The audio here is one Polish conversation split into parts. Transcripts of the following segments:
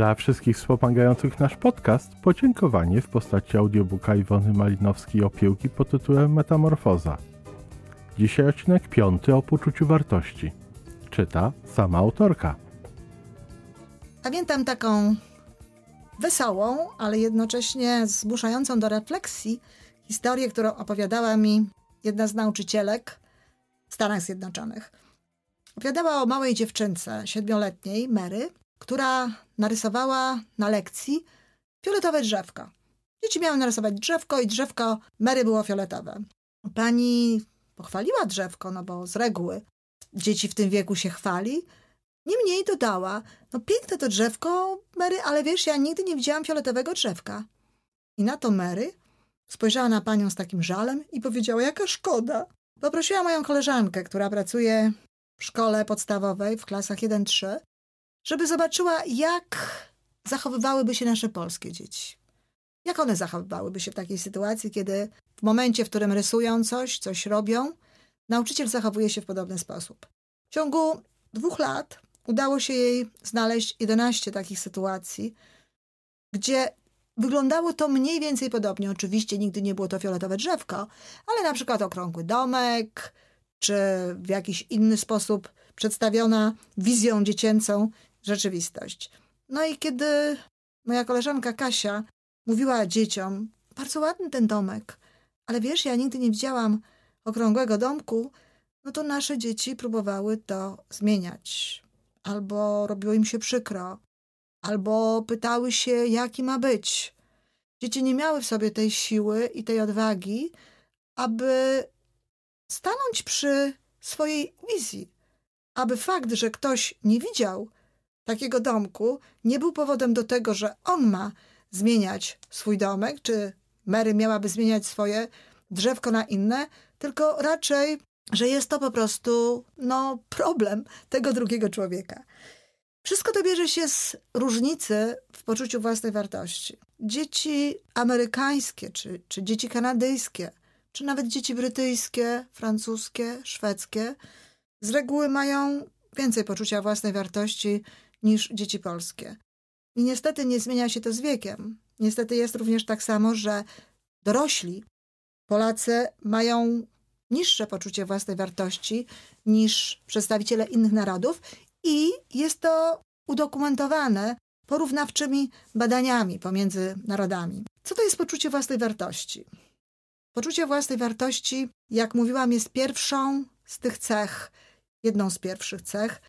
Dla wszystkich wspomagających nasz podcast podziękowanie w postaci audiobooka Iwony Malinowskiej o piłki pod tytułem Metamorfoza. Dzisiaj odcinek piąty o poczuciu wartości. Czyta sama autorka. Pamiętam taką wesołą, ale jednocześnie zmuszającą do refleksji historię, którą opowiadała mi jedna z nauczycielek w Stanach Zjednoczonych. Opowiadała o małej dziewczynce, siedmioletniej, Mary, która narysowała na lekcji fioletowe drzewko. Dzieci miały narysować drzewko i drzewko Mary było fioletowe. Pani pochwaliła drzewko, no bo z reguły dzieci w tym wieku się chwali. Niemniej dodała, no piękne to drzewko, Mary, ale wiesz, ja nigdy nie widziałam fioletowego drzewka. I na to Mary spojrzała na panią z takim żalem i powiedziała, jaka szkoda. Poprosiła moją koleżankę, która pracuje w szkole podstawowej w klasach 1-3, żeby zobaczyła, jak zachowywałyby się nasze polskie dzieci. Jak one zachowywałyby się w takiej sytuacji, kiedy w momencie, w którym rysują coś, coś robią, nauczyciel zachowuje się w podobny sposób. W ciągu dwóch lat udało się jej znaleźć 11 takich sytuacji, gdzie wyglądało to mniej więcej podobnie. Oczywiście nigdy nie było to fioletowe drzewko, ale na przykład okrągły domek, czy w jakiś inny sposób przedstawiona wizją dziecięcą rzeczywistość. No i kiedy moja koleżanka Kasia mówiła dzieciom, bardzo ładny ten domek, ale wiesz, ja nigdy nie widziałam okrągłego domku, no to nasze dzieci próbowały to zmieniać. Albo robiło im się przykro, albo pytały się, jaki ma być. Dzieci nie miały w sobie tej siły i tej odwagi, aby stanąć przy swojej wizji, aby fakt, że ktoś nie widział takiego domku, nie był powodem do tego, że on ma zmieniać swój domek, czy Mary miałaby zmieniać swoje drzewko na inne, tylko raczej, że jest to po prostu no, problem tego drugiego człowieka. Wszystko to bierze się z różnicy w poczuciu własnej wartości. Dzieci amerykańskie, czy, czy dzieci kanadyjskie, czy nawet dzieci brytyjskie, francuskie, szwedzkie, z reguły mają więcej poczucia własnej wartości niż dzieci polskie. I niestety nie zmienia się to z wiekiem. Niestety jest również tak samo, że dorośli Polacy mają niższe poczucie własnej wartości niż przedstawiciele innych narodów i jest to udokumentowane porównawczymi badaniami pomiędzy narodami. Co to jest poczucie własnej wartości? Poczucie własnej wartości, jak mówiłam, jest pierwszą z tych cech, jedną z pierwszych cech,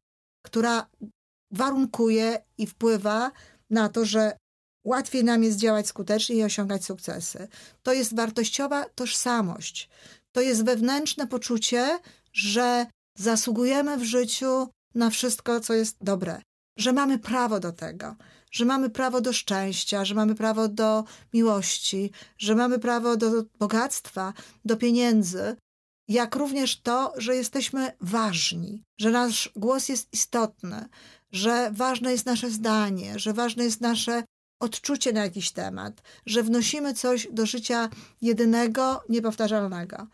która warunkuje i wpływa na to, że łatwiej nam jest działać skutecznie i osiągać sukcesy. To jest wartościowa tożsamość. To jest wewnętrzne poczucie, że zasługujemy w życiu na wszystko, co jest dobre, że mamy prawo do tego, że mamy prawo do szczęścia, że mamy prawo do miłości, że mamy prawo do bogactwa, do pieniędzy, jak również to, że jesteśmy ważni, że nasz głos jest istotny, że ważne jest nasze zdanie, że ważne jest nasze odczucie na jakiś temat, że wnosimy coś do życia jedynego, niepowtarzalnego.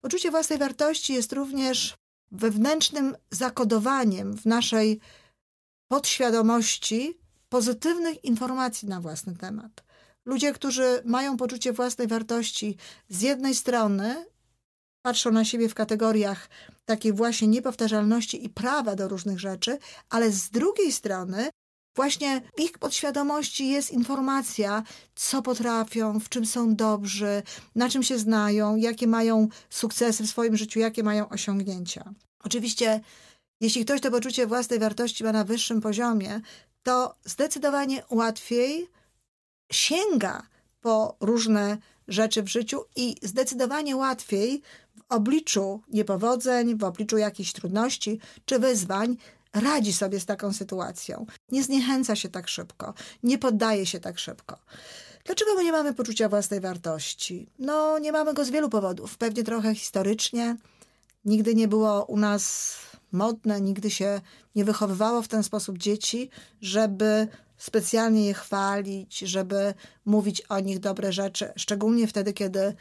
Poczucie własnej wartości jest również wewnętrznym zakodowaniem w naszej podświadomości pozytywnych informacji na własny temat. Ludzie, którzy mają poczucie własnej wartości, z jednej strony patrzą na siebie w kategoriach takiej właśnie niepowtarzalności i prawa do różnych rzeczy, ale z drugiej strony właśnie w ich podświadomości jest informacja, co potrafią, w czym są dobrzy, na czym się znają, jakie mają sukcesy w swoim życiu, jakie mają osiągnięcia. Oczywiście, jeśli ktoś to poczucie własnej wartości ma na wyższym poziomie, to zdecydowanie łatwiej sięga po różne rzeczy w życiu i zdecydowanie łatwiej obliczu niepowodzeń, w obliczu jakichś trudności czy wyzwań radzi sobie z taką sytuacją. Nie zniechęca się tak szybko, nie poddaje się tak szybko. Dlaczego my nie mamy poczucia własnej wartości? No, nie mamy go z wielu powodów. Pewnie trochę historycznie. Nigdy nie było u nas modne, nigdy się nie wychowywało w ten sposób dzieci, żeby specjalnie je chwalić, żeby mówić o nich dobre rzeczy, szczególnie wtedy, kiedy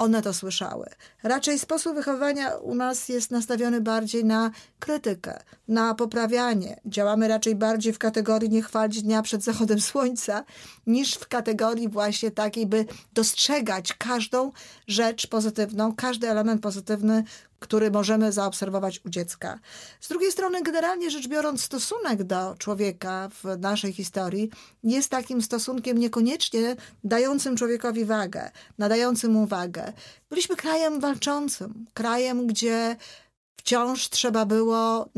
one to słyszały. Raczej sposób wychowania u nas jest nastawiony bardziej na krytykę, na poprawianie. Działamy raczej bardziej w kategorii nie chwalić dnia przed zachodem słońca, niż w kategorii właśnie takiej, by dostrzegać każdą rzecz pozytywną, każdy element pozytywny, który możemy zaobserwować u dziecka. Z drugiej strony, generalnie rzecz biorąc, stosunek do człowieka w naszej historii jest takim stosunkiem niekoniecznie dającym człowiekowi wagę, nadającym mu wagę. Byliśmy krajem walczącym, krajem, gdzie wciąż trzeba było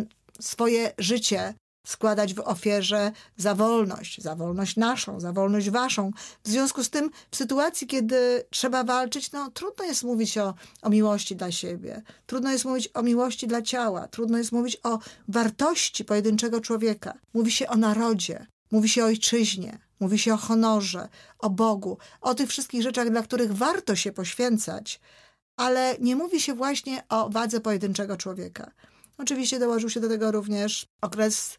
swoje życie składać w ofierze za wolność, za wolność naszą, za wolność waszą. W związku z tym, w sytuacji, kiedy trzeba walczyć, no trudno jest mówić o, o miłości dla siebie, trudno jest mówić o miłości dla ciała, trudno jest mówić o wartości pojedynczego człowieka. Mówi się o narodzie, mówi się o ojczyźnie, mówi się o honorze, o Bogu, o tych wszystkich rzeczach, dla których warto się poświęcać, ale nie mówi się właśnie o wadze pojedynczego człowieka. Oczywiście dołożył się do tego również okres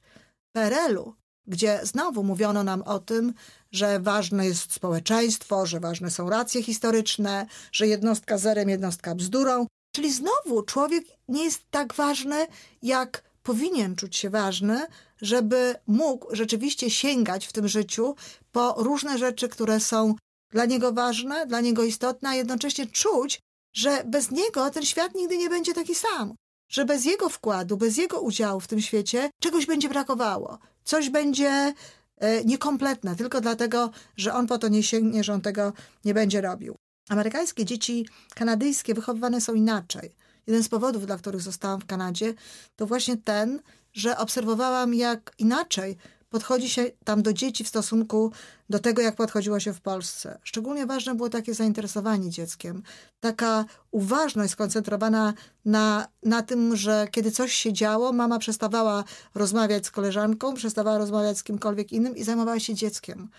PRL-u, gdzie znowu mówiono nam o tym, że ważne jest społeczeństwo, że ważne są racje historyczne, że jednostka zerem, jednostka bzdurą. Czyli znowu człowiek nie jest tak ważny, jak powinien czuć się ważny, żeby mógł rzeczywiście sięgać w tym życiu po różne rzeczy, które są dla niego ważne, dla niego istotne, a jednocześnie czuć, że bez niego ten świat nigdy nie będzie taki sam że bez jego wkładu, bez jego udziału w tym świecie czegoś będzie brakowało. Coś będzie e, niekompletne, tylko dlatego, że on po to nie sięgnie, że on tego nie będzie robił. Amerykańskie dzieci kanadyjskie wychowywane są inaczej. Jeden z powodów, dla których zostałam w Kanadzie, to właśnie ten, że obserwowałam, jak inaczej podchodzi się tam do dzieci w stosunku do tego, jak podchodziło się w Polsce. Szczególnie ważne było takie zainteresowanie dzieckiem, taka uważność skoncentrowana na, na tym, że kiedy coś się działo, mama przestawała rozmawiać z koleżanką, przestawała rozmawiać z kimkolwiek innym i zajmowała się dzieckiem.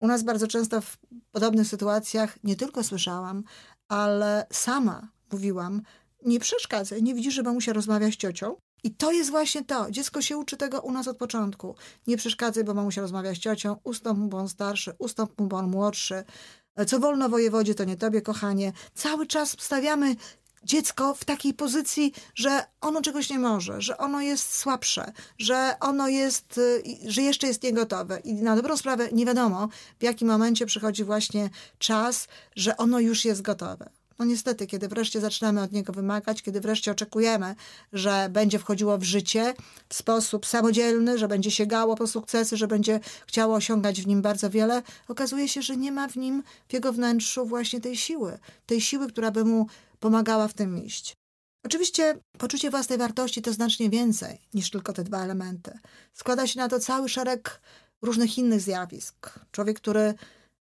U nas bardzo często w podobnych sytuacjach nie tylko słyszałam, ale sama mówiłam, nie przeszkadzaj, nie widzisz, że mamusia rozmawia z ciocią? I to jest właśnie to. Dziecko się uczy tego u nas od początku. Nie przeszkadzaj, bo mamusia rozmawia z ciocią, ustąp mu, bo on starszy, ustąp mu, bo on młodszy. Co wolno wojewodzie, to nie tobie, kochanie. Cały czas stawiamy dziecko w takiej pozycji, że ono czegoś nie może, że ono jest słabsze, że ono jest, y, że jeszcze jest niegotowe. I na dobrą sprawę nie wiadomo, w jakim momencie przychodzi właśnie czas, że ono już jest gotowe. No niestety, kiedy wreszcie zaczynamy od niego wymagać, kiedy wreszcie oczekujemy, że będzie wchodziło w życie w sposób samodzielny, że będzie sięgało po sukcesy, że będzie chciało osiągać w nim bardzo wiele, okazuje się, że nie ma w nim, w jego wnętrzu właśnie tej siły, tej siły, która by mu pomagała w tym iść. Oczywiście poczucie własnej wartości to znacznie więcej niż tylko te dwa elementy. Składa się na to cały szereg różnych innych zjawisk. Człowiek, który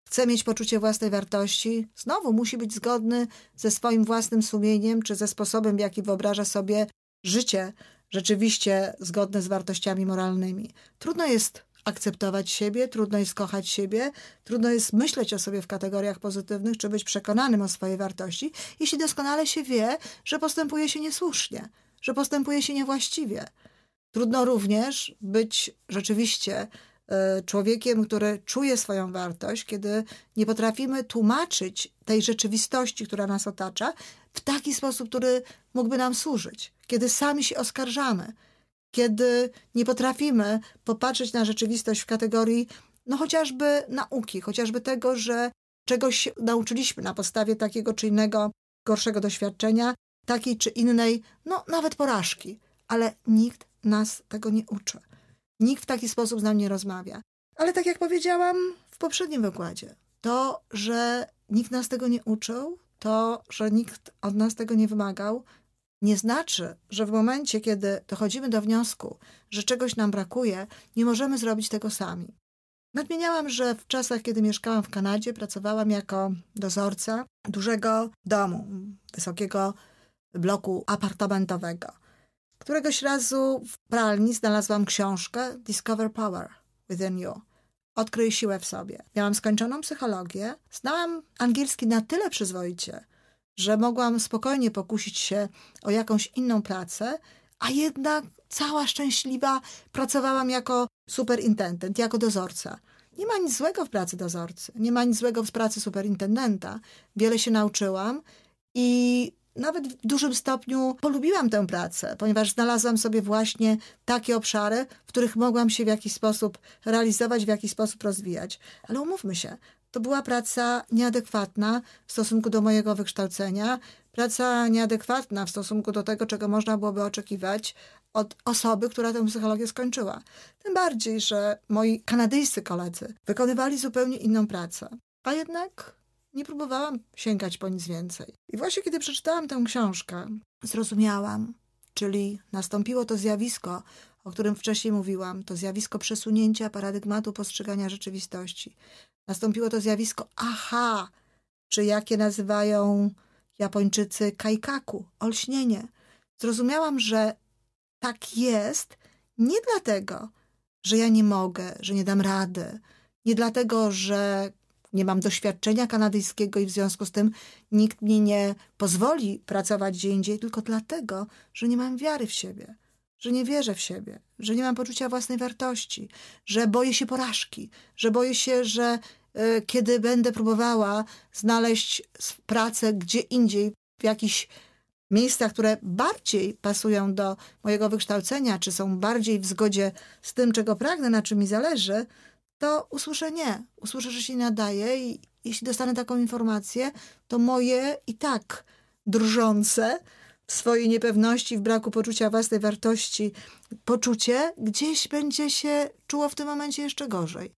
chce mieć poczucie własnej wartości, znowu musi być zgodny ze swoim własnym sumieniem, czy ze sposobem, w jaki wyobraża sobie życie rzeczywiście zgodne z wartościami moralnymi. Trudno jest akceptować siebie, trudno jest kochać siebie, trudno jest myśleć o sobie w kategoriach pozytywnych, czy być przekonanym o swojej wartości, jeśli doskonale się wie, że postępuje się niesłusznie, że postępuje się niewłaściwie. Trudno również być rzeczywiście człowiekiem, który czuje swoją wartość, kiedy nie potrafimy tłumaczyć tej rzeczywistości, która nas otacza, w taki sposób, który mógłby nam służyć. Kiedy sami się oskarżamy, kiedy nie potrafimy popatrzeć na rzeczywistość w kategorii, no chociażby nauki, chociażby tego, że czegoś nauczyliśmy na podstawie takiego czy innego gorszego doświadczenia, takiej czy innej, no nawet porażki, ale nikt nas tego nie uczy. Nikt w taki sposób z nami nie rozmawia. Ale tak jak powiedziałam w poprzednim wykładzie, to, że nikt nas tego nie uczył, to, że nikt od nas tego nie wymagał, nie znaczy, że w momencie, kiedy dochodzimy do wniosku, że czegoś nam brakuje, nie możemy zrobić tego sami. Nadmieniałam, że w czasach, kiedy mieszkałam w Kanadzie, pracowałam jako dozorca dużego domu, wysokiego bloku apartamentowego. Któregoś razu w pralni znalazłam książkę Discover Power Within You. Odkryj siłę w sobie. Miałam skończoną psychologię, znałam angielski na tyle przyzwoicie, że mogłam spokojnie pokusić się o jakąś inną pracę, a jednak cała szczęśliwa pracowałam jako superintendent, jako dozorca. Nie ma nic złego w pracy dozorcy, nie ma nic złego w pracy superintendenta. Wiele się nauczyłam I nawet w dużym stopniu polubiłam tę pracę, ponieważ znalazłam sobie właśnie takie obszary, w których mogłam się w jakiś sposób realizować, w jakiś sposób rozwijać. Ale umówmy się, to była praca nieadekwatna w stosunku do mojego wykształcenia, praca nieadekwatna w stosunku do tego, czego można byłoby oczekiwać od osoby, która tę psychologię skończyła. Tym bardziej, że moi kanadyjscy koledzy wykonywali zupełnie inną pracę. A jednak nie próbowałam sięgać po nic więcej. I właśnie kiedy przeczytałam tę książkę, zrozumiałam, czyli nastąpiło to zjawisko, o którym wcześniej mówiłam, to zjawisko przesunięcia paradygmatu postrzegania rzeczywistości. Nastąpiło to zjawisko aha, czy jakie nazywają Japończycy kaikaku, olśnienie. Zrozumiałam, że tak jest nie dlatego, że ja nie mogę, że nie dam rady, nie dlatego, że nie mam doświadczenia kanadyjskiego i w związku z tym nikt mi nie pozwoli pracować gdzie indziej, tylko dlatego, że nie mam wiary w siebie, że nie wierzę w siebie, że nie mam poczucia własnej wartości, że boję się porażki, że boję się, że y, kiedy będę próbowała znaleźć pracę gdzie indziej, w jakichś miejscach, które bardziej pasują do mojego wykształcenia, czy są bardziej w zgodzie z tym, czego pragnę, na czym mi zależy, to usłyszę nie. Usłyszę, że się nadaje i jeśli dostanę taką informację, to moje i tak drżące w swojej niepewności, w braku poczucia własnej wartości, poczucie gdzieś będzie się czuło w tym momencie jeszcze gorzej.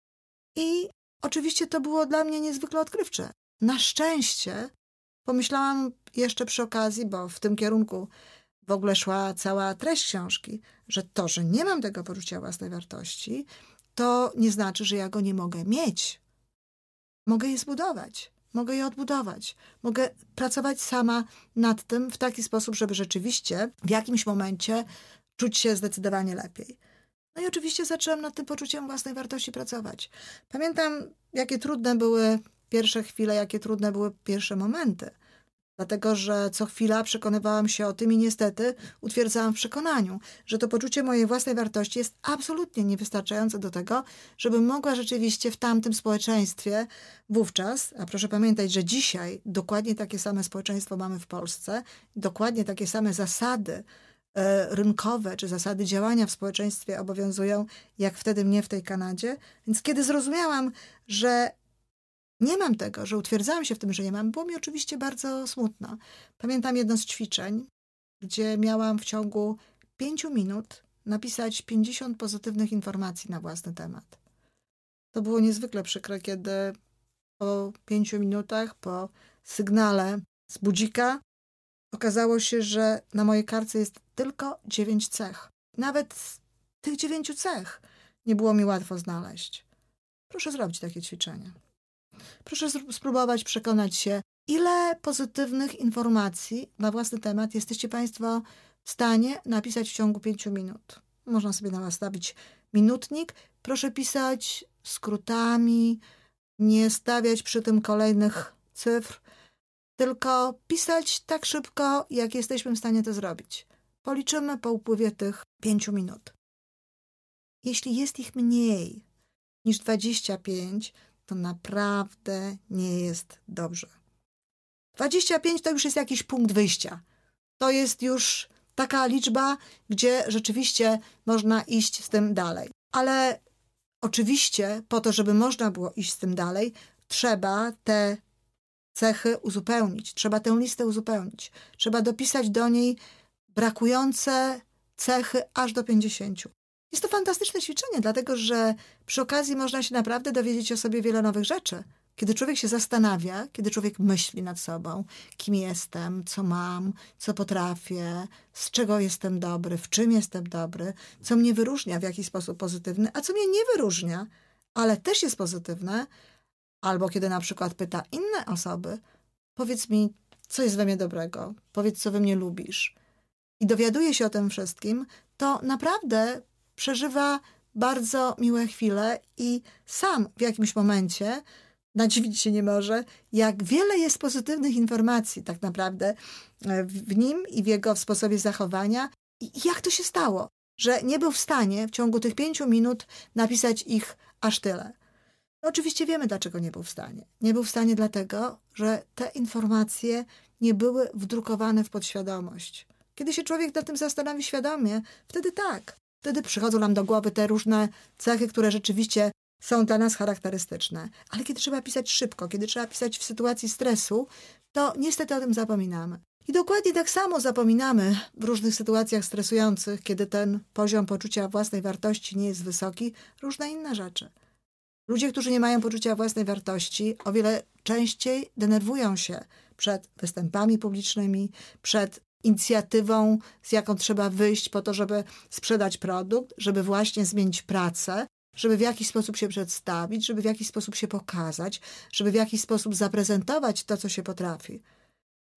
I oczywiście to było dla mnie niezwykle odkrywcze. Na szczęście pomyślałam jeszcze przy okazji, bo w tym kierunku w ogóle szła cała treść książki, że to, że nie mam tego poczucia własnej wartości, to nie znaczy, że ja go nie mogę mieć. Mogę je zbudować, mogę je odbudować, mogę pracować sama nad tym w taki sposób, żeby rzeczywiście w jakimś momencie czuć się zdecydowanie lepiej. No i oczywiście zaczęłam nad tym poczuciem własnej wartości pracować. Pamiętam, jakie trudne były pierwsze chwile, jakie trudne były pierwsze momenty. Dlatego, że co chwila przekonywałam się o tym i niestety utwierdzałam w przekonaniu, że to poczucie mojej własnej wartości jest absolutnie niewystarczające do tego, żebym mogła rzeczywiście w tamtym społeczeństwie wówczas, a proszę pamiętać, że dzisiaj dokładnie takie same społeczeństwo mamy w Polsce, dokładnie takie same zasady e, rynkowe czy zasady działania w społeczeństwie obowiązują, jak wtedy mnie w tej Kanadzie. Więc kiedy zrozumiałam, że nie mam tego, że utwierdzałam się w tym, że nie mam, było mi oczywiście bardzo smutno. Pamiętam jedno z ćwiczeń, gdzie miałam w ciągu pięciu minut napisać 50 pozytywnych informacji na własny temat. To było niezwykle przykre, kiedy po pięciu minutach, po sygnale z budzika, okazało się, że na mojej karcie jest tylko dziewięć cech. Nawet tych dziewięciu cech nie było mi łatwo znaleźć. Proszę zrobić takie ćwiczenie. Proszę spróbować przekonać się, ile pozytywnych informacji na własny temat jesteście Państwo w stanie napisać w ciągu pięciu minut. Można sobie nastawić minutnik. Proszę pisać skrótami, nie stawiać przy tym kolejnych cyfr, tylko pisać tak szybko, jak jesteśmy w stanie to zrobić. Policzymy po upływie tych pięciu minut. Jeśli jest ich mniej niż 25, to naprawdę nie jest dobrze. 25 to już jest jakiś punkt wyjścia. To jest już taka liczba, gdzie rzeczywiście można iść z tym dalej. Ale oczywiście, po to, żeby można było iść z tym dalej, trzeba te cechy uzupełnić, trzeba tę listę uzupełnić. Trzeba dopisać do niej brakujące cechy aż do 50. Jest to fantastyczne ćwiczenie, dlatego że przy okazji można się naprawdę dowiedzieć o sobie wiele nowych rzeczy. Kiedy człowiek się zastanawia, kiedy człowiek myśli nad sobą, kim jestem, co mam, co potrafię, z czego jestem dobry, w czym jestem dobry, co mnie wyróżnia w jakiś sposób pozytywny, a co mnie nie wyróżnia, ale też jest pozytywne, albo kiedy na przykład pyta inne osoby, powiedz mi, co jest we mnie dobrego, powiedz, co we mnie lubisz. I dowiaduje się o tym wszystkim, to naprawdę przeżywa bardzo miłe chwile i sam w jakimś momencie nadziwić się nie może, jak wiele jest pozytywnych informacji tak naprawdę e, w nim i w jego sposobie zachowania. I jak to się stało, że nie był w stanie w ciągu tych pięciu minut napisać ich aż tyle. Oczywiście wiemy, dlaczego nie był w stanie. Nie był w stanie dlatego, że te informacje nie były wdrukowane w podświadomość. Kiedy się człowiek nad tym zastanowi świadomie, wtedy tak. Wtedy przychodzą nam do głowy te różne cechy, które rzeczywiście są dla nas charakterystyczne. Ale kiedy trzeba pisać szybko, kiedy trzeba pisać w sytuacji stresu, to niestety o tym zapominamy. I dokładnie tak samo zapominamy w różnych sytuacjach stresujących, kiedy ten poziom poczucia własnej wartości nie jest wysoki, różne inne rzeczy. Ludzie, którzy nie mają poczucia własnej wartości, o wiele częściej denerwują się przed występami publicznymi, przed inicjatywą, z jaką trzeba wyjść po to, żeby sprzedać produkt, żeby właśnie zmienić pracę, żeby w jakiś sposób się przedstawić, żeby w jakiś sposób się pokazać, żeby w jakiś sposób zaprezentować to, co się potrafi.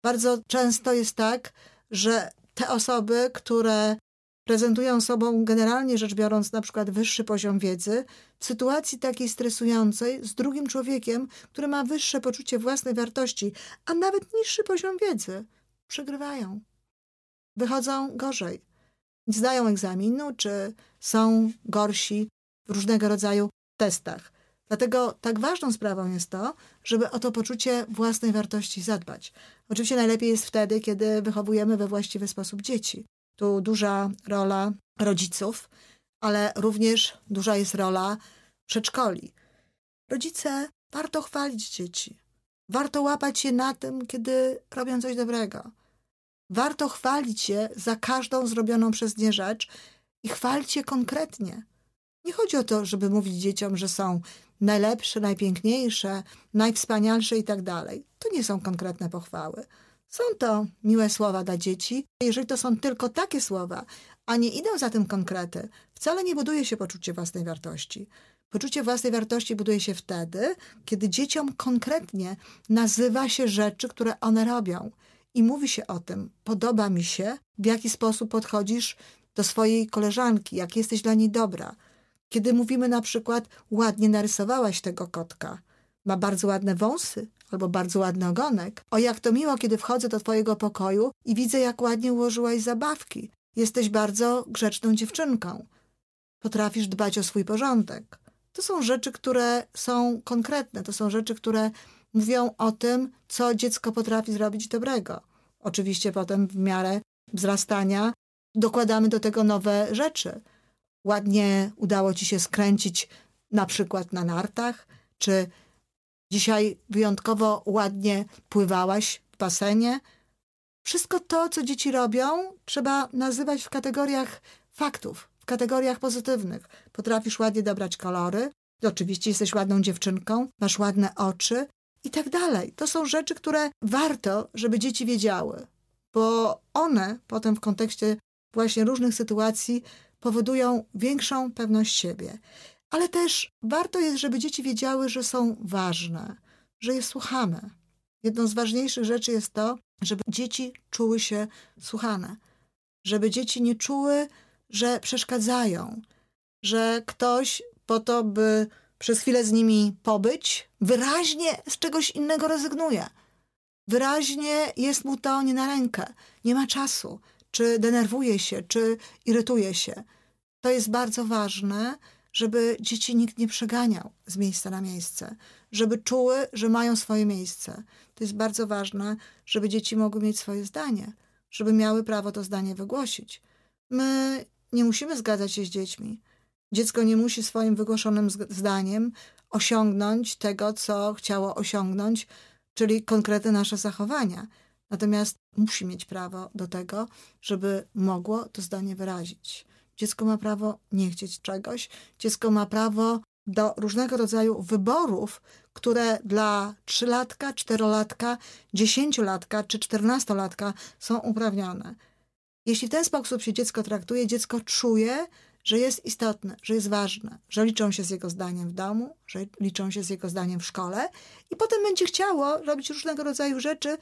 Bardzo często jest tak, że te osoby, które prezentują sobą generalnie rzecz biorąc na przykład wyższy poziom wiedzy, w sytuacji takiej stresującej z drugim człowiekiem, który ma wyższe poczucie własnej wartości, a nawet niższy poziom wiedzy, przegrywają. Wychodzą gorzej. Zdają egzaminu, czy są gorsi w różnego rodzaju testach. Dlatego tak ważną sprawą jest to, żeby o to poczucie własnej wartości zadbać. Oczywiście najlepiej jest wtedy, kiedy wychowujemy we właściwy sposób dzieci. Tu duża rola rodziców, ale również duża jest rola przedszkoli. Rodzice, warto chwalić dzieci. Warto łapać je na tym, kiedy robią coś dobrego. Warto chwalić je za każdą zrobioną przez nie rzecz i chwalić je konkretnie. Nie chodzi o to, żeby mówić dzieciom, że są najlepsze, najpiękniejsze, najwspanialsze i tak dalej. To nie są konkretne pochwały. Są to miłe słowa dla dzieci. Jeżeli to są tylko takie słowa, a nie idą za tym konkrety, wcale nie buduje się poczucie własnej wartości. Poczucie własnej wartości buduje się wtedy, kiedy dzieciom konkretnie nazywa się rzeczy, które one robią. I mówi się o tym, podoba mi się, w jaki sposób podchodzisz do swojej koleżanki, jak jesteś dla niej dobra. Kiedy mówimy na przykład, ładnie narysowałaś tego kotka, ma bardzo ładne wąsy albo bardzo ładny ogonek. O jak to miło, kiedy wchodzę do twojego pokoju i widzę, jak ładnie ułożyłaś zabawki. Jesteś bardzo grzeczną dziewczynką. Potrafisz dbać o swój porządek. To są rzeczy, które są konkretne, to są rzeczy, które mówią o tym, co dziecko potrafi zrobić dobrego. Oczywiście potem w miarę wzrastania dokładamy do tego nowe rzeczy. Ładnie udało ci się skręcić na przykład na nartach, czy dzisiaj wyjątkowo ładnie pływałaś w basenie. Wszystko to, co dzieci robią, trzeba nazywać w kategoriach faktów, w kategoriach pozytywnych. Potrafisz ładnie dobrać kolory, oczywiście jesteś ładną dziewczynką, masz ładne oczy i tak dalej. To są rzeczy, które warto, żeby dzieci wiedziały, bo one potem w kontekście właśnie różnych sytuacji powodują większą pewność siebie. Ale też warto jest, żeby dzieci wiedziały, że są ważne, że je słuchamy. Jedną z ważniejszych rzeczy jest to, żeby dzieci czuły się słuchane, żeby dzieci nie czuły, że przeszkadzają, że ktoś po to, by przez chwilę z nimi pobyć, wyraźnie z czegoś innego rezygnuje. Wyraźnie jest mu to nie na rękę, nie ma czasu, czy denerwuje się, czy irytuje się. To jest bardzo ważne, żeby dzieci nikt nie przeganiał z miejsca na miejsce, żeby czuły, że mają swoje miejsce. To jest bardzo ważne, żeby dzieci mogły mieć swoje zdanie, żeby miały prawo to zdanie wygłosić. My nie musimy zgadzać się z dziećmi. Dziecko nie musi swoim wygłoszonym zdaniem osiągnąć tego, co chciało osiągnąć, czyli konkretne nasze zachowania. Natomiast musi mieć prawo do tego, żeby mogło to zdanie wyrazić. Dziecko ma prawo nie chcieć czegoś, dziecko ma prawo do różnego rodzaju wyborów, które dla trzylatka, czterolatka, dziesięciolatka czy czternastolatka są uprawnione. Jeśli w ten sposób się dziecko traktuje, dziecko czuje, że jest istotne, że jest ważne, że liczą się z jego zdaniem w domu, że liczą się z jego zdaniem w szkole i potem będzie chciało robić różnego rodzaju rzeczy,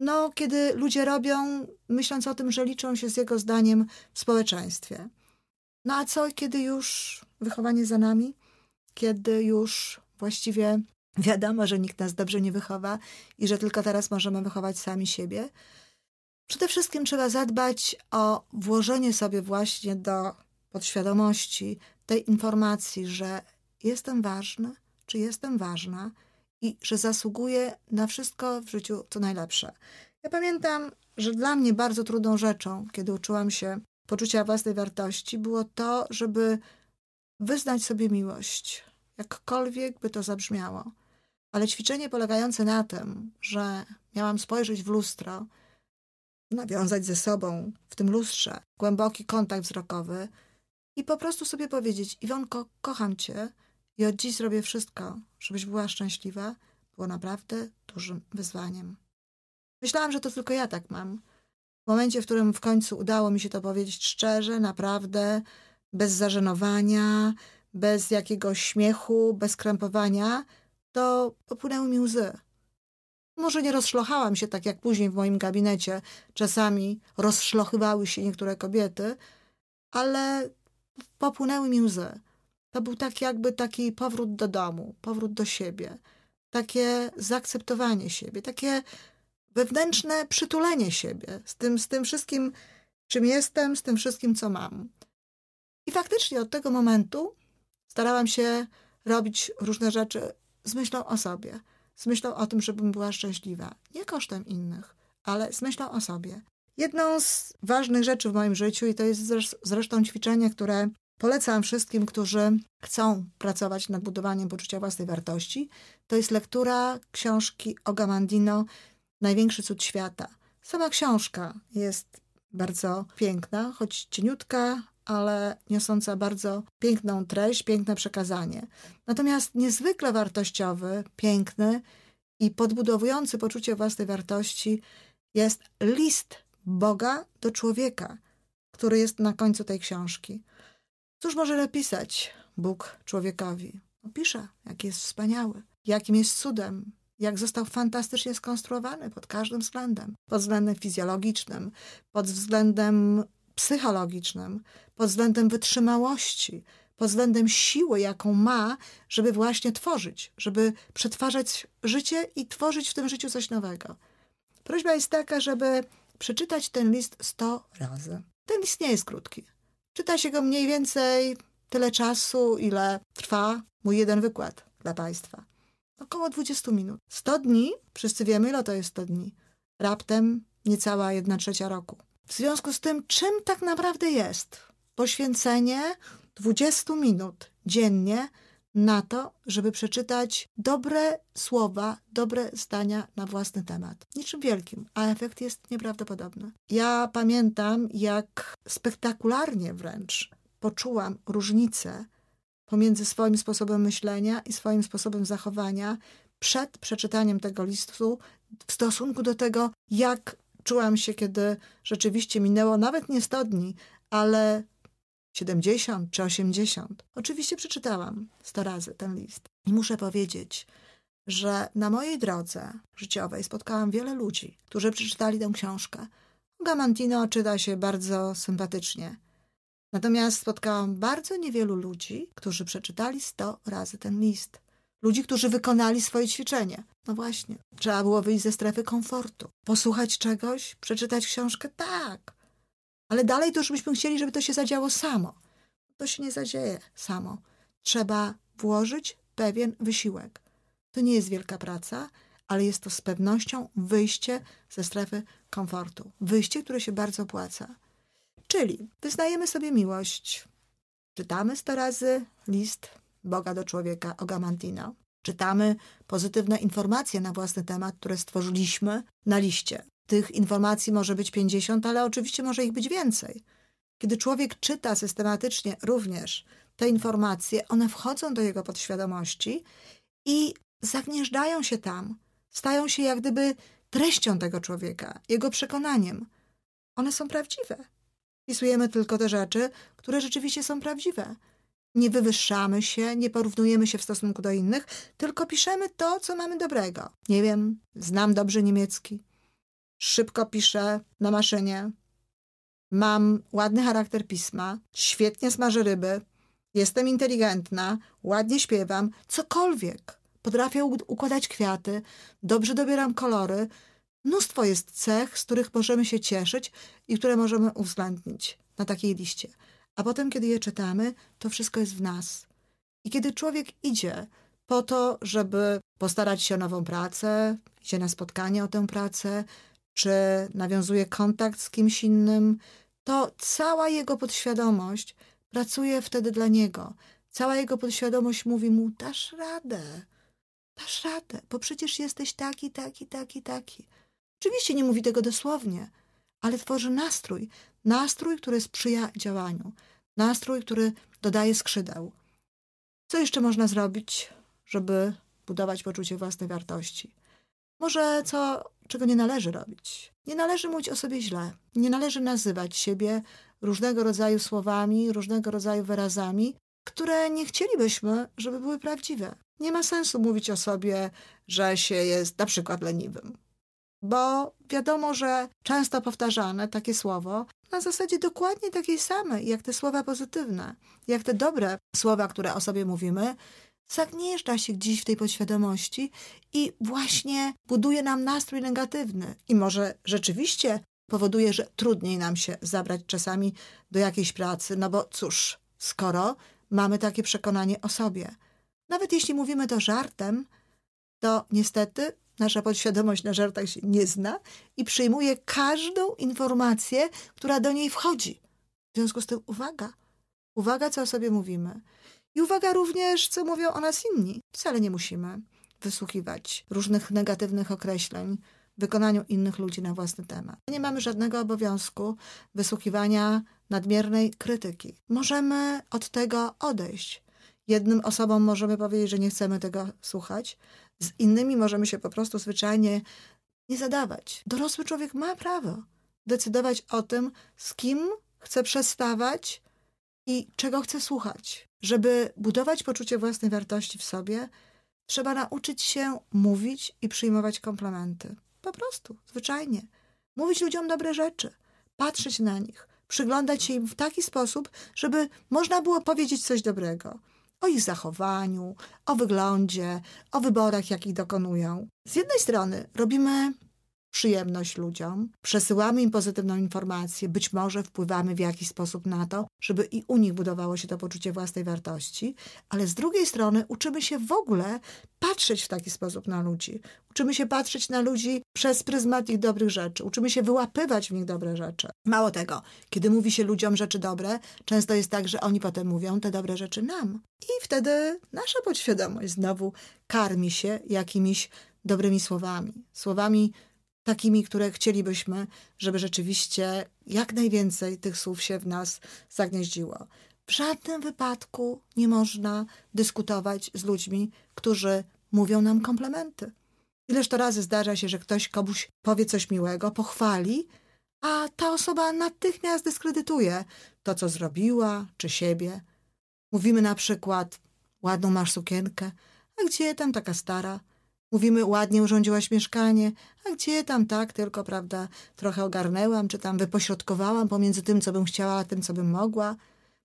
no, kiedy ludzie robią, myśląc o tym, że liczą się z jego zdaniem w społeczeństwie. No a co, kiedy już wychowanie za nami? Kiedy już właściwie wiadomo, że nikt nas dobrze nie wychowa i że tylko teraz możemy wychować sami siebie? Przede wszystkim trzeba zadbać o włożenie sobie właśnie do podświadomości tej informacji, że jestem ważny, czy jestem ważna i że zasługuję na wszystko w życiu co najlepsze. Ja pamiętam, że dla mnie bardzo trudną rzeczą, kiedy uczyłam się poczucia własnej wartości, było to, żeby wyznać sobie miłość, jakkolwiek by to zabrzmiało. Ale ćwiczenie polegające na tym, że miałam spojrzeć w lustro, nawiązać ze sobą w tym lustrze głęboki kontakt wzrokowy i po prostu sobie powiedzieć: Iwonko, kocham cię i od dziś zrobię wszystko, żebyś była szczęśliwa, było naprawdę dużym wyzwaniem. Myślałam, że to tylko ja tak mam. W momencie, w którym w końcu udało mi się to powiedzieć szczerze, naprawdę, bez zażenowania, bez jakiegoś śmiechu, bez krępowania, to popłynęły mi łzy. Może nie rozszlochałam się tak jak później w moim gabinecie. Czasami rozszlochywały się niektóre kobiety, ale popłynęły mi łzy. To był tak jakby taki powrót do domu, powrót do siebie, takie zaakceptowanie siebie, takie wewnętrzne przytulenie siebie z tym, z tym wszystkim, czym jestem, z tym wszystkim, co mam. I faktycznie od tego momentu starałam się robić różne rzeczy z myślą o sobie, z myślą o tym, żebym była szczęśliwa. Nie kosztem innych, ale z myślą o sobie. Jedną z ważnych rzeczy w moim życiu, i to jest zresztą ćwiczenie, które polecam wszystkim, którzy chcą pracować nad budowaniem poczucia własnej wartości, to jest lektura książki Ogamandino Największy cud świata. Sama książka jest bardzo piękna, choć cieniutka, ale niosąca bardzo piękną treść, piękne przekazanie. Natomiast niezwykle wartościowy, piękny i podbudowujący poczucie własnej wartości jest list Boga do człowieka, który jest na końcu tej książki. Cóż może napisać Bóg człowiekowi? No, jaki jest wspaniały, jakim jest cudem, jak został fantastycznie skonstruowany pod każdym względem. Pod względem fizjologicznym, pod względem psychologicznym, pod względem wytrzymałości, pod względem siły, jaką ma, żeby właśnie tworzyć, żeby przetwarzać życie i tworzyć w tym życiu coś nowego. Prośba jest taka, żeby przeczytać ten list sto razy. Ten list nie jest krótki. Czyta się go mniej więcej tyle czasu, ile trwa mój jeden wykład dla Państwa. Około 20 minut. 100 dni, wszyscy wiemy, ile to jest 100 dni. Raptem niecała jedna trzecia roku. W związku z tym, czym tak naprawdę jest poświęcenie 20 minut dziennie na to, żeby przeczytać dobre słowa, dobre zdania na własny temat. Niczym wielkim, a efekt jest nieprawdopodobny. Ja pamiętam, jak spektakularnie wręcz poczułam różnicę pomiędzy swoim sposobem myślenia i swoim sposobem zachowania przed przeczytaniem tego listu w stosunku do tego, jak czułam się, kiedy rzeczywiście minęło nawet nie 100 dni, ale 70 czy 80. Oczywiście przeczytałam 100 razy ten list. I muszę powiedzieć, że na mojej drodze życiowej spotkałam wiele ludzi, którzy przeczytali tę książkę. Gamantino czyta się bardzo sympatycznie. Natomiast spotkałam bardzo niewielu ludzi, którzy przeczytali 100 razy ten list. Ludzi, którzy wykonali swoje ćwiczenie. No właśnie, trzeba było wyjść ze strefy komfortu. Posłuchać czegoś, przeczytać książkę? Tak. Ale dalej to już byśmy chcieli, żeby to się zadziało samo. To się nie zadzieje samo. Trzeba włożyć pewien wysiłek. To nie jest wielka praca, ale jest to z pewnością wyjście ze strefy komfortu. Wyjście, które się bardzo opłaca. Czyli wyznajemy sobie miłość. Czytamy sto razy list Boga do człowieka Ogamantino. Czytamy pozytywne informacje na własny temat, które stworzyliśmy na liście. Tych informacji może być 50, ale oczywiście może ich być więcej. Kiedy człowiek czyta systematycznie również te informacje, one wchodzą do jego podświadomości i zagnieżdżają się tam, stają się jak gdyby treścią tego człowieka, jego przekonaniem. One są prawdziwe. Pisujemy tylko te rzeczy, które rzeczywiście są prawdziwe. Nie wywyższamy się, nie porównujemy się w stosunku do innych, tylko piszemy to, co mamy dobrego. Nie wiem, znam dobrze niemiecki. Szybko piszę na maszynie. Mam ładny charakter pisma, świetnie smażę ryby, jestem inteligentna, ładnie śpiewam, cokolwiek. Potrafię układać kwiaty, dobrze dobieram kolory, Mnóstwo jest cech, z których możemy się cieszyć i które możemy uwzględnić na takiej liście. A potem, kiedy je czytamy, to wszystko jest w nas. I kiedy człowiek idzie po to, żeby postarać się o nową pracę, idzie na spotkanie o tę pracę, czy nawiązuje kontakt z kimś innym, to cała jego podświadomość pracuje wtedy dla niego. Cała jego podświadomość mówi mu: dasz radę, dasz radę, bo przecież jesteś taki, taki, taki, taki. Oczywiście nie mówi tego dosłownie, ale tworzy nastrój. Nastrój, który sprzyja działaniu. Nastrój, który dodaje skrzydeł. Co jeszcze można zrobić, żeby budować poczucie własnej wartości? Może co, czego nie należy robić? Nie należy mówić o sobie źle. Nie należy nazywać siebie różnego rodzaju słowami, różnego rodzaju wyrazami, które nie chcielibyśmy, żeby były prawdziwe. Nie ma sensu mówić o sobie, że się jest na przykład leniwym. Bo wiadomo, że często powtarzane takie słowo na zasadzie dokładnie takiej samej, jak te słowa pozytywne, jak te dobre słowa, które o sobie mówimy, zagnieżdża się gdzieś w tej podświadomości i właśnie buduje nam nastrój negatywny. I może rzeczywiście powoduje, że trudniej nam się zabrać czasami do jakiejś pracy, no bo cóż, skoro mamy takie przekonanie o sobie. Nawet jeśli mówimy to żartem, to niestety nasza podświadomość na żartach się nie zna i przyjmuje każdą informację, która do niej wchodzi. W związku z tym uwaga, uwaga, co o sobie mówimy. I uwaga również, co mówią o nas inni. Wcale nie musimy wysłuchiwać różnych negatywnych określeń w wykonaniu innych ludzi na własny temat. Nie mamy żadnego obowiązku wysłuchiwania nadmiernej krytyki. Możemy od tego odejść. Jednym osobom możemy powiedzieć, że nie chcemy tego słuchać, z innymi możemy się po prostu zwyczajnie nie zadawać. Dorosły człowiek ma prawo decydować o tym, z kim chce przestawać i czego chce słuchać. Żeby budować poczucie własnej wartości w sobie, trzeba nauczyć się mówić i przyjmować komplementy. Po prostu, zwyczajnie. Mówić ludziom dobre rzeczy, patrzeć na nich, przyglądać się im w taki sposób, żeby można było powiedzieć coś dobrego o ich zachowaniu, o wyglądzie, o wyborach, jakich dokonują. Z jednej strony robimy przyjemność ludziom, przesyłamy im pozytywną informację, być może wpływamy w jakiś sposób na to, żeby i u nich budowało się to poczucie własnej wartości, ale z drugiej strony uczymy się w ogóle patrzeć w taki sposób na ludzi. Uczymy się patrzeć na ludzi przez pryzmat ich dobrych rzeczy, uczymy się wyłapywać w nich dobre rzeczy. Mało tego, kiedy mówi się ludziom rzeczy dobre, często jest tak, że oni potem mówią te dobre rzeczy nam. I wtedy nasza podświadomość znowu karmi się jakimiś dobrymi słowami. Słowami takimi, które chcielibyśmy, żeby rzeczywiście jak najwięcej tych słów się w nas zagnieździło. W żadnym wypadku nie można dyskutować z ludźmi, którzy mówią nam komplementy. Ileż to razy zdarza się, że ktoś komuś powie coś miłego, pochwali, a ta osoba natychmiast dyskredytuje to, co zrobiła, czy siebie. Mówimy na przykład, ładną masz sukienkę, a gdzie tam taka stara? Mówimy, ładnie urządziłaś mieszkanie, a gdzie tam tak, tylko, prawda, trochę ogarnęłam, czy tam wypośrodkowałam pomiędzy tym, co bym chciała, a tym, co bym mogła.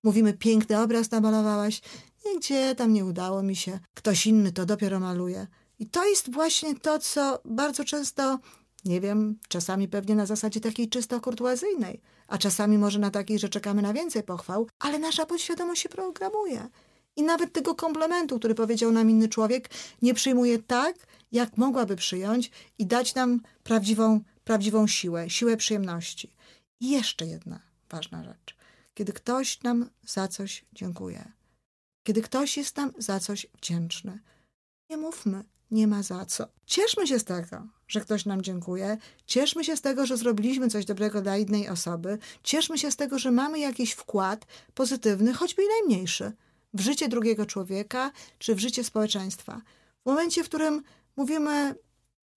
Mówimy, piękny obraz namalowałaś, nigdzie tam nie udało mi się, ktoś inny to dopiero maluje. I to jest właśnie to, co bardzo często, nie wiem, czasami pewnie na zasadzie takiej czysto kurtuazyjnej, a czasami może na takiej, że czekamy na więcej pochwał, ale nasza podświadomość się programuje. I nawet tego komplementu, który powiedział nam inny człowiek, nie przyjmuje tak, jak mogłaby przyjąć i dać nam prawdziwą, prawdziwą siłę, siłę przyjemności. I jeszcze jedna ważna rzecz. Kiedy ktoś nam za coś dziękuje, kiedy ktoś jest nam za coś wdzięczny, nie mówmy, nie ma za co. Cieszmy się z tego, że ktoś nam dziękuje, cieszmy się z tego, że zrobiliśmy coś dobrego dla innej osoby, cieszmy się z tego, że mamy jakiś wkład pozytywny, choćby i najmniejszy, w życie drugiego człowieka czy w życie społeczeństwa. W momencie, w którym mówimy,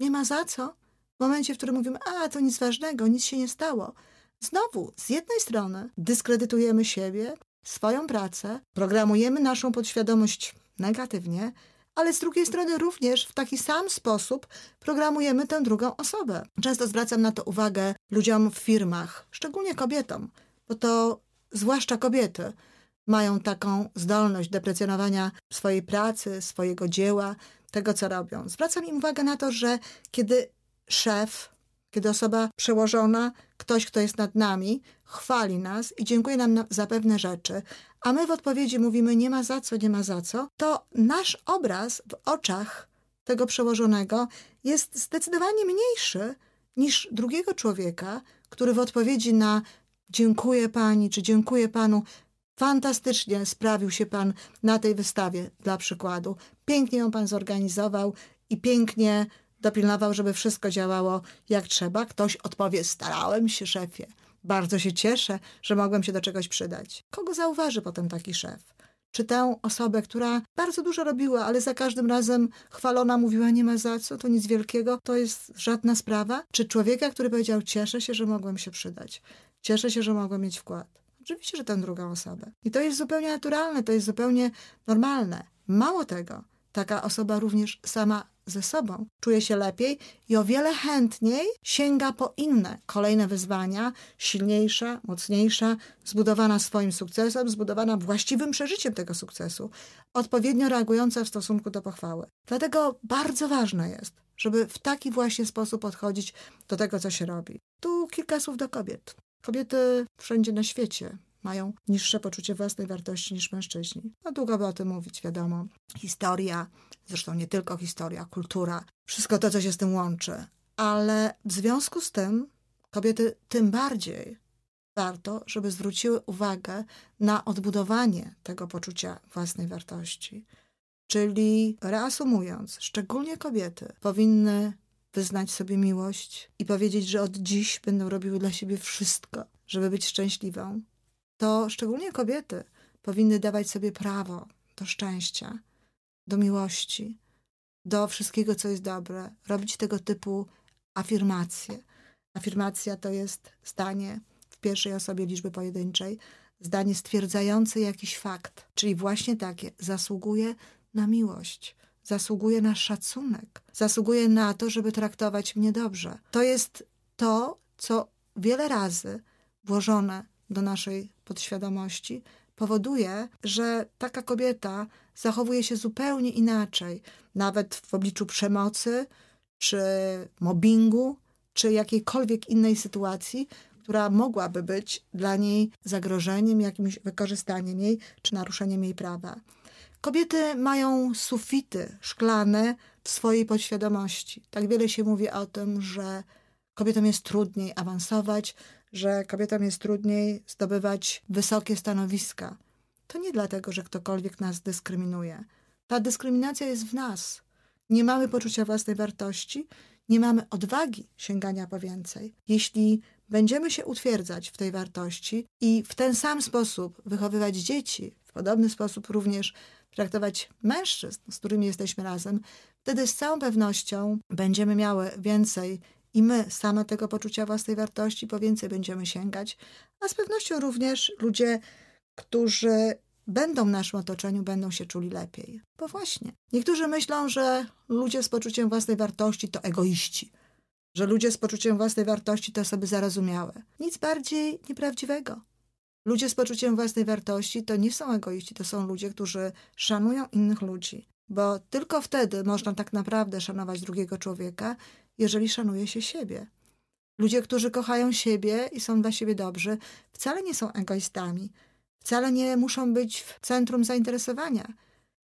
nie ma za co, w momencie, w którym mówimy, a to nic ważnego, nic się nie stało, znowu z jednej strony dyskredytujemy siebie, swoją pracę, programujemy naszą podświadomość negatywnie, ale z drugiej strony również w taki sam sposób programujemy tę drugą osobę. Często zwracam na to uwagę ludziom w firmach, szczególnie kobietom, bo to zwłaszcza kobiety mają taką zdolność deprecjonowania swojej pracy, swojego dzieła, tego co robią. Zwracam im uwagę na to, że kiedy szef, Kiedy osoba przełożona, ktoś, kto jest nad nami, chwali nas i dziękuje nam na, za pewne rzeczy, a my w odpowiedzi mówimy nie ma za co, nie ma za co, to nasz obraz w oczach tego przełożonego jest zdecydowanie mniejszy niż drugiego człowieka, który w odpowiedzi na dziękuję pani czy dziękuję panu, fantastycznie sprawił się pan na tej wystawie, dla przykładu. Pięknie ją pan zorganizował i pięknie dopilnował, żeby wszystko działało jak trzeba. Ktoś odpowie: Starałem się, szefie. Bardzo się cieszę, że mogłem się do czegoś przydać. Kogo zauważy potem taki szef? Czy tę osobę, która bardzo dużo robiła, ale za każdym razem chwalona mówiła nie ma za co, to nic wielkiego, to jest żadna sprawa? Czy człowieka, który powiedział cieszę się, że mogłem się przydać, cieszę się, że mogłem mieć wkład? Oczywiście, że tę drugą osobę. I to jest zupełnie naturalne, to jest zupełnie normalne. Mało tego, taka osoba również sama ze sobą czuje się lepiej i o wiele chętniej sięga po inne kolejne wyzwania, silniejsza, mocniejsza, zbudowana swoim sukcesem, zbudowana właściwym przeżyciem tego sukcesu, odpowiednio reagująca w stosunku do pochwały. Dlatego bardzo ważne jest, żeby w taki właśnie sposób podchodzić do tego, co się robi. Tu kilka słów do kobiet. Kobiety wszędzie na świecie mają niższe poczucie własnej wartości niż mężczyźni. No długo by o tym mówić, wiadomo. Historia, zresztą nie tylko historia, kultura, wszystko to, co się z tym łączy. Ale w związku z tym kobiety tym bardziej warto, żeby zwróciły uwagę na odbudowanie tego poczucia własnej wartości. Czyli reasumując, szczególnie kobiety powinny wyznać sobie miłość i powiedzieć, że od dziś będą robiły dla siebie wszystko, żeby być szczęśliwą, to szczególnie kobiety powinny dawać sobie prawo do szczęścia, do miłości, do wszystkiego, co jest dobre, robić tego typu afirmacje. Afirmacja to jest zdanie w pierwszej osobie liczby pojedynczej, zdanie stwierdzające jakiś fakt, czyli właśnie takie: zasługuje na miłość, zasługuje na szacunek, zasługuje na to, żeby traktować mnie dobrze. To jest to, co wiele razy włożone do naszej podświadomości powoduje, że taka kobieta zachowuje się zupełnie inaczej, nawet w obliczu przemocy, czy mobbingu, czy jakiejkolwiek innej sytuacji, która mogłaby być dla niej zagrożeniem, jakimś wykorzystaniem jej, czy naruszeniem jej prawa. Kobiety mają sufity szklane w swojej podświadomości. Tak wiele się mówi o tym, że kobietom jest trudniej awansować, że kobietom jest trudniej zdobywać wysokie stanowiska. To nie dlatego, że ktokolwiek nas dyskryminuje. Ta dyskryminacja jest w nas. Nie mamy poczucia własnej wartości, nie mamy odwagi sięgania po więcej. Jeśli będziemy się utwierdzać w tej wartości i w ten sam sposób wychowywać dzieci, w podobny sposób również traktować mężczyzn, z którymi jesteśmy razem, wtedy z całą pewnością będziemy miały więcej i my same tego poczucia własnej wartości po więcej będziemy sięgać, a z pewnością również ludzie, którzy będą w naszym otoczeniu, będą się czuli lepiej. Bo właśnie, niektórzy myślą, że ludzie z poczuciem własnej wartości to egoiści, że ludzie z poczuciem własnej wartości to osoby zarozumiałe. Nic bardziej nieprawdziwego. Ludzie z poczuciem własnej wartości to nie są egoiści, to są ludzie, którzy szanują innych ludzi, bo tylko wtedy można tak naprawdę szanować drugiego człowieka, jeżeli szanuje się siebie. Ludzie, którzy kochają siebie i są dla siebie dobrzy, wcale nie są egoistami, wcale nie muszą być w centrum zainteresowania,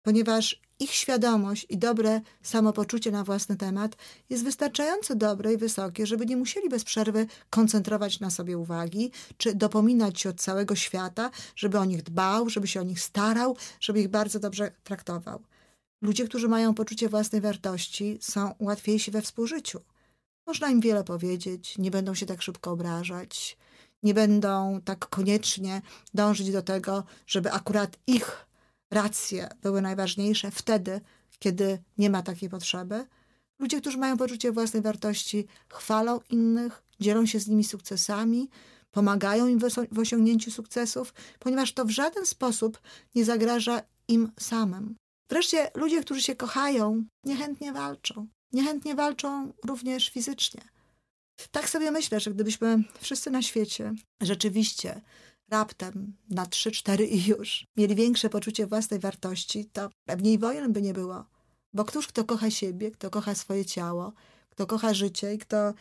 ponieważ ich świadomość i dobre samopoczucie na własny temat jest wystarczająco dobre i wysokie, żeby nie musieli bez przerwy koncentrować na sobie uwagi, czy dopominać się od całego świata, żeby o nich dbał, żeby się o nich starał, żeby ich bardzo dobrze traktował. Ludzie, którzy mają poczucie własnej wartości, są łatwiejsi we współżyciu. Można im wiele powiedzieć, nie będą się tak szybko obrażać, nie będą tak koniecznie dążyć do tego, żeby akurat ich racje były najważniejsze wtedy, kiedy nie ma takiej potrzeby. Ludzie, którzy mają poczucie własnej wartości, chwalą innych, dzielą się z nimi sukcesami, pomagają im w osiągnięciu sukcesów, ponieważ to w żaden sposób nie zagraża im samym. Wreszcie ludzie, którzy się kochają, niechętnie walczą. Niechętnie walczą również fizycznie. Tak sobie myślę, że gdybyśmy wszyscy na świecie rzeczywiście raptem na 3-4 i już mieli większe poczucie własnej wartości, to pewnie i wojen by nie było. Bo któż kto kocha siebie, kto kocha swoje ciało, kto kocha życie i kto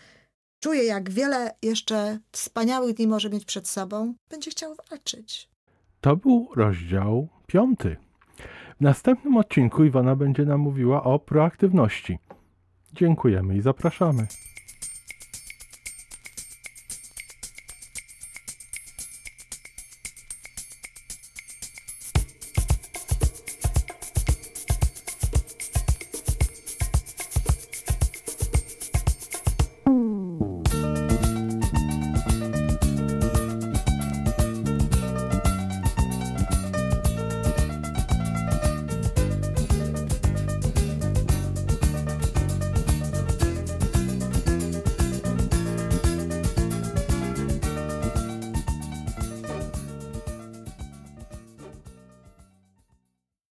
czuje, jak wiele jeszcze wspaniałych dni może mieć przed sobą, będzie chciał walczyć. To był rozdział piąty. W następnym odcinku Iwana będzie nam mówiła o proaktywności. Dziękujemy i zapraszamy.